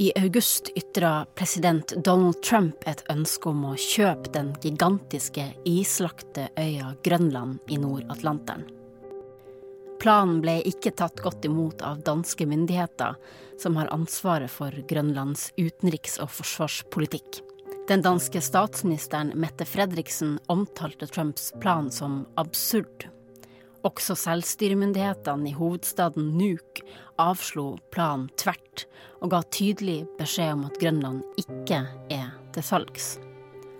I august ytra president Donald Trump et ønske om å kjøpe den gigantiske islagte øya Grønland i Nord-Atlanteren. Planen ble ikke tatt godt imot av danske myndigheter, som har ansvaret for Grønlands utenriks- og forsvarspolitikk. Den danske statsministeren Mette Fredriksen omtalte Trumps plan som absurd. Også selvstyremyndighetene i hovedstaden Nuuk avslo planen tvert, og ga tydelig beskjed om at Grønland ikke er til salgs.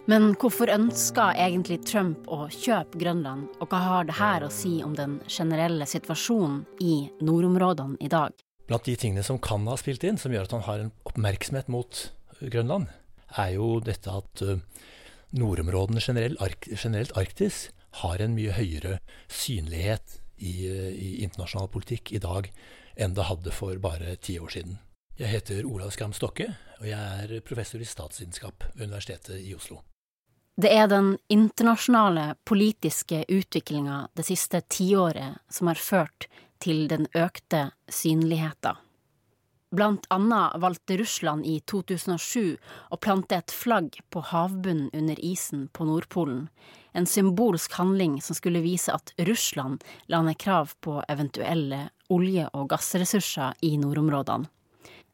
Men hvorfor ønska egentlig Trump å kjøpe Grønland, og hva har det her å si om den generelle situasjonen i nordområdene i dag? Blant de tingene som kan ha spilt inn, som gjør at han har en oppmerksomhet mot Grønland, er jo dette at eh, nordområdene generelt, generelt Arktis har en mye høyere synlighet i, i, internasjonal politikk i dag enn det hadde for bare ti år siden. Jeg heter Olav Skram Stokke, og jeg er professor i statsvitenskap ved Universitetet i Oslo. Det er den internasjonale politiske utviklinga det siste tiåret som har ført til den økte synligheten. Blant annet valgte Russland i 2007 å plante et flagg på havbunnen under isen på Nordpolen, en symbolsk handling som skulle vise at Russland la ned krav på eventuelle olje- og gassressurser i nordområdene.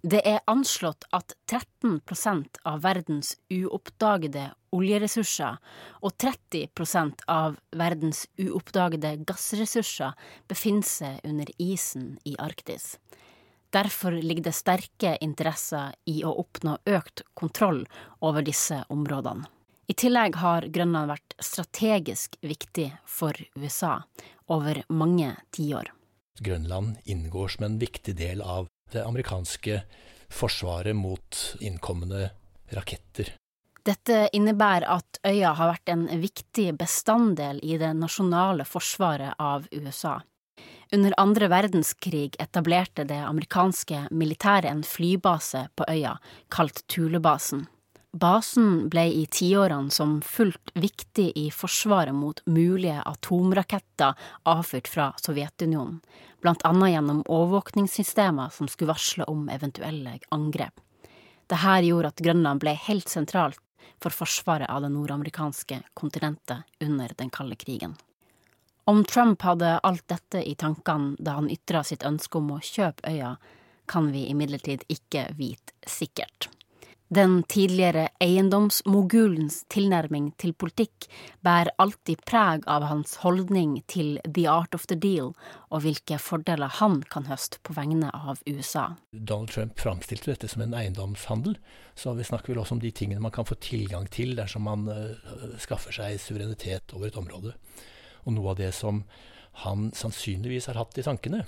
Det er anslått at 13% av verdens uoppdagede oljeressurser og 30% av verdens uoppdagede gassressurser befinner seg under isen i Arktis. Derfor ligger det sterke interesser i å oppnå økt kontroll over disse områdene. I tillegg har Grønland vært strategisk viktig for USA over mange tiår. Grønland inngår som en viktig del av det amerikanske forsvaret mot innkommende raketter. Dette innebærer at øya har vært en viktig bestanddel i det nasjonale forsvaret av USA. Under andre verdenskrig etablerte det amerikanske militæret en flybase på øya, kalt Tulebasen. Basen ble i tiårene som fullt viktig i forsvaret mot mulige atomraketter avfyrt fra Sovjetunionen, blant annet gjennom overvåkningssystemer som skulle varsle om eventuelle angrep. Dette gjorde at Grønland ble helt sentralt for forsvaret av det nordamerikanske kontinentet under den kalde krigen. Om Trump hadde alt dette i tankene da han ytra sitt ønske om å kjøpe øya, kan vi imidlertid ikke vite sikkert. Den tidligere eiendomsmogulens tilnærming til politikk bærer alltid preg av hans holdning til the art of the deal og hvilke fordeler han kan høste på vegne av USA. Donald Trump framstilte dette som en eiendomshandel, så vi snakker vel også om de tingene man kan få tilgang til dersom man uh, skaffer seg suverenitet over et område. Og noe av det som han sannsynligvis har hatt i tankene,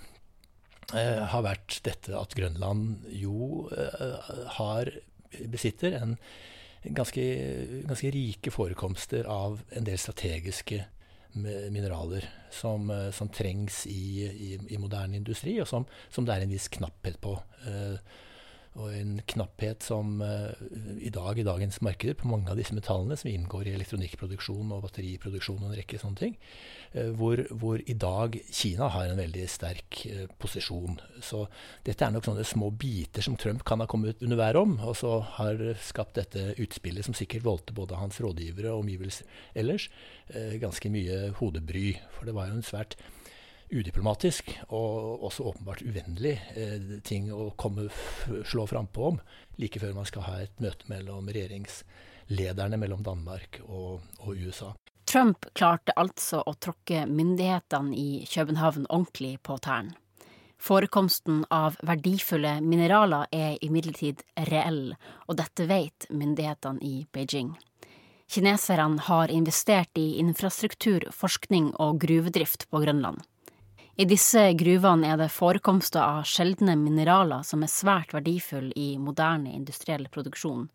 eh, har vært dette at Grønland jo eh, har, besitter en ganske, ganske, rike forekomster av en del strategiske mineraler som, eh, som trengs i, i, i, moderne industri, og som, som, det er en viss knapphet på. Eh, og en knapphet som uh, i dag i dagens markeder på mange av disse metallene som inngår i elektronikkproduksjon og batteriproduksjon og en rekke sånne ting, uh, hvor, hvor, i dag Kina har en veldig sterk uh, posisjon. Så dette er nok sånne små biter som Trump kan ha kommet under været om, og så har skapt dette utspillet som sikkert voldte både hans rådgivere og omgivelser ellers ganske mye hodebry. For det var jo en svært udiplomatisk og også åpenbart uvennlig eh, ting å komme slå frampå om like før man skal ha et møte mellom regjeringslederne mellom Danmark og, og USA. Trump klarte altså å tråkke myndighetene i København ordentlig på tærne. Forekomsten av verdifulle mineraler er imidlertid reell, og dette vet myndighetene i Beijing. Kineserne har investert i infrastruktur, forskning og gruvedrift på Grønland. I disse gruvene er det forekomster av sjeldne mineraler som er svært verdifulle i moderne industriell produksjon,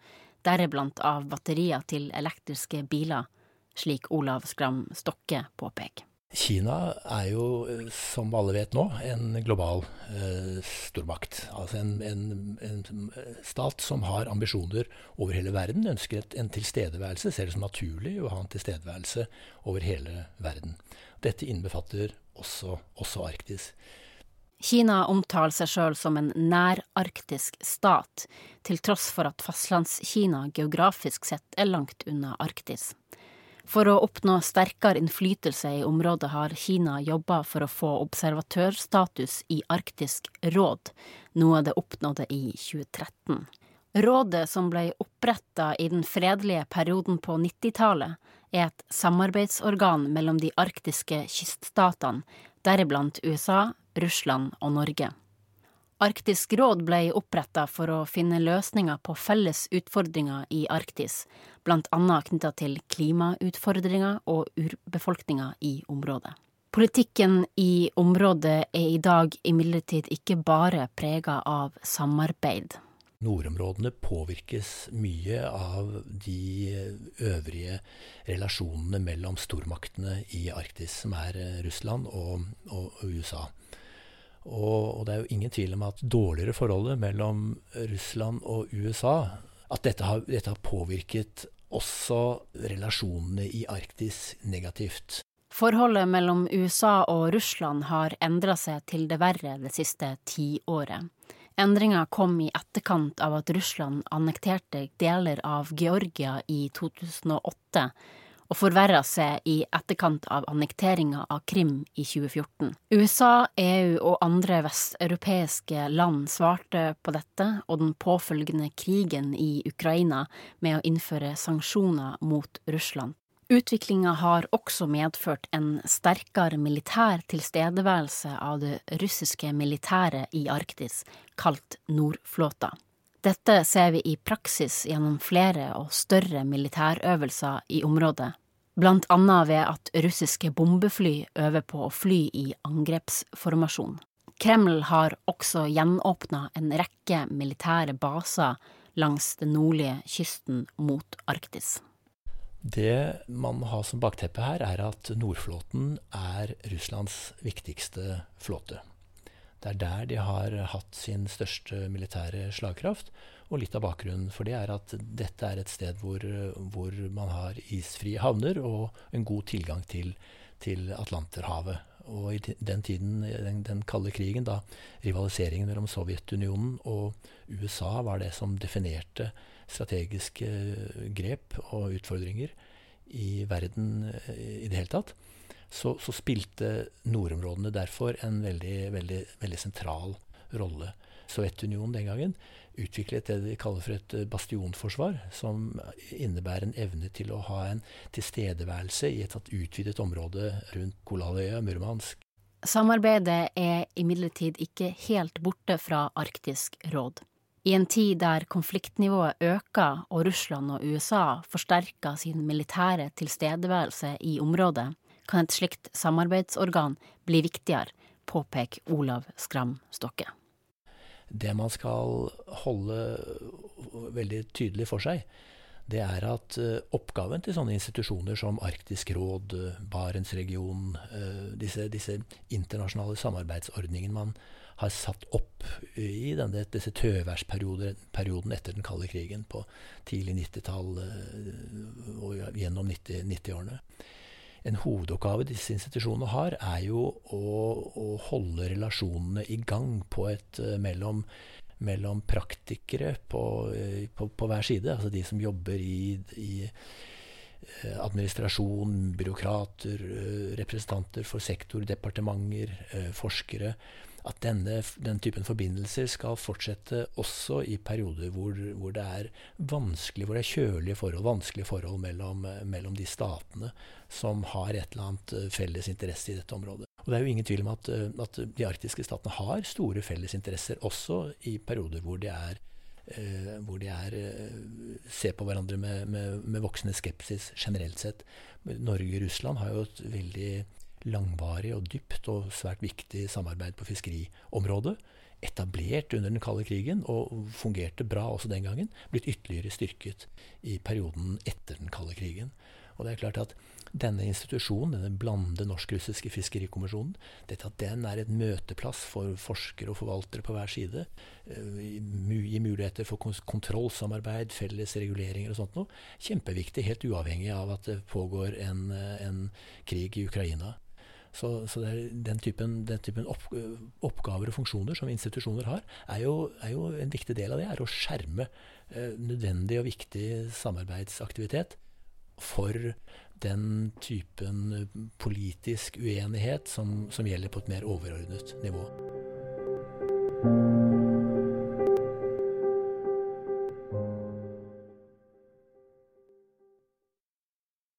deriblant av batterier til elektriske biler, slik Olav Skram Stokke påpeker. Kina er jo, som alle vet nå, en global eh, stormakt. Altså en, en, en, stat som har ambisjoner over hele verden, ønsker et, en tilstedeværelse, ser det som naturlig å ha en tilstedeværelse over hele verden. Dette innbefatter også, også Arktis. Kina omtaler seg sjøl som en nærarktisk stat, til tross for at Fastlandskina geografisk sett er langt unna Arktis. For å oppnå sterkere innflytelse i området har Kina jobba for å få observatørstatus i Arktisk råd, noe det oppnådde i 2013. Rådet, som ble oppretta i den fredelige perioden på 90-tallet, er et samarbeidsorgan mellom de arktiske kyststatene, deriblant USA, Russland og Norge. Arktisk råd ble oppretta for å finne løsninger på felles utfordringer i Arktis, blant annet knytta til klimautfordringer og urbefolkninga i området. Politikken i området er i dag imidlertid ikke bare prega av samarbeid. Nordområdene påvirkes mye av de øvrige relasjonene mellom stormaktene i Arktis, som er Russland og, og USA. Og, og, det er jo ingen tvil om at dårligere forholdet mellom Russland og USA At dette har, dette har påvirket også relasjonene i Arktis negativt. Forholdet mellom USA og Russland har endra seg til det verre det siste tiåret. Endringa kom i etterkant av at Russland annekterte deler av Georgia i 2008, og forverra seg i etterkant av annekteringa av Krim i 2014. USA, EU og andre vesteuropeiske land svarte på dette og den påfølgende krigen i Ukraina med å innføre sanksjoner mot Russland. Utviklinga har også medført en sterkere militær tilstedeværelse av det russiske militæret i Arktis, kalt Nordflåta. Dette ser vi i praksis gjennom flere og større militærøvelser i området, blant annet ved at russiske bombefly øver på å fly i angrepsformasjon. Kreml har også gjenåpna en rekke militære baser langs den nordlige kysten mot Arktis. Det man må ha som bakteppe her, er at Nordflåten er Russlands viktigste flåte. Det er der de har hatt sin største militære slagkraft. Og litt av bakgrunnen for det er at dette er et sted hvor, hvor man har isfrie havner og en god tilgang til, til Atlanterhavet. Og i den tiden, den, den, kalde krigen, da rivaliseringen mellom Sovjetunionen og USA var det som definerte strategiske grep og utfordringer i verden i det hele tatt, så, så spilte nordområdene derfor en veldig, veldig, veldig sentral rolle. Sovjetunionen den gangen utviklet det de kaller for et eh, bastionforsvar, som innebærer en evne til å ha en tilstedeværelse i et utvidet område rundt Kolaløya, Murmansk. Samarbeidet er imidlertid ikke helt borte fra Arktisk råd. I en tid der konfliktnivået øker og Russland og USA forsterker sin militære tilstedeværelse i området, kan et slikt samarbeidsorgan bli viktigere, påpeker Olav Skram Stokke. Det man skal holde veldig tydelig for seg, det er at uh, oppgaven til sånne institusjoner som Arktisk råd, uh, Barentsregionen, uh, disse, disse, internasjonale samarbeidsordningene man har satt opp i denne, disse tøværsperioden etter den kalde krigen på tidlig 90-tall og gjennom 90-årene. 90 en hovedoppgave disse institusjonene har, er jo å, å holde relasjonene i gang på et, uh, mellom, mellom, praktikere på, uh, på, på, hver side. Altså de som jobber i, i uh, administrasjon, byråkrater, representanter for sektor, departementer, forskere at denne, den typen forbindelser skal fortsette også i perioder hvor, hvor, det er vanskelig, hvor det er kjølige forhold, vanskelige forhold mellom, mellom, de statene som har et eller annet eh, felles interesse i dette området. Og Det er jo ingen tvil om at, eh, at de arktiske statene har store felles interesser, også i perioder hvor de er Uh, hvor de er, uh, ser på hverandre med, med, med, voksende skepsis generelt sett. Norge og Russland har jo et veldig langvarig og dypt og svært viktig samarbeid på fiskeriområdet. Etablert under den kalde krigen og fungerte bra også den gangen. Blitt ytterligere styrket i perioden etter den kalde krigen. Og det er klart at denne institusjonen, denne blande norsk-russiske fiskerikommisjonen, dette at den er et møteplass for forskere og forvaltere på hver side, eh, gir muligheter for kontrollsamarbeid, felles reguleringer og sånt noe, kjempeviktig, helt uavhengig av at det pågår en, en krig i Ukraina. Så, så den typen, den typen opp, oppgaver og funksjoner som institusjoner har, er jo, er jo, en viktig del av det er å skjerme eh, nødvendig og viktig samarbeidsaktivitet for den typen politisk uenighet som, som gjelder på et mer overordnet nivå.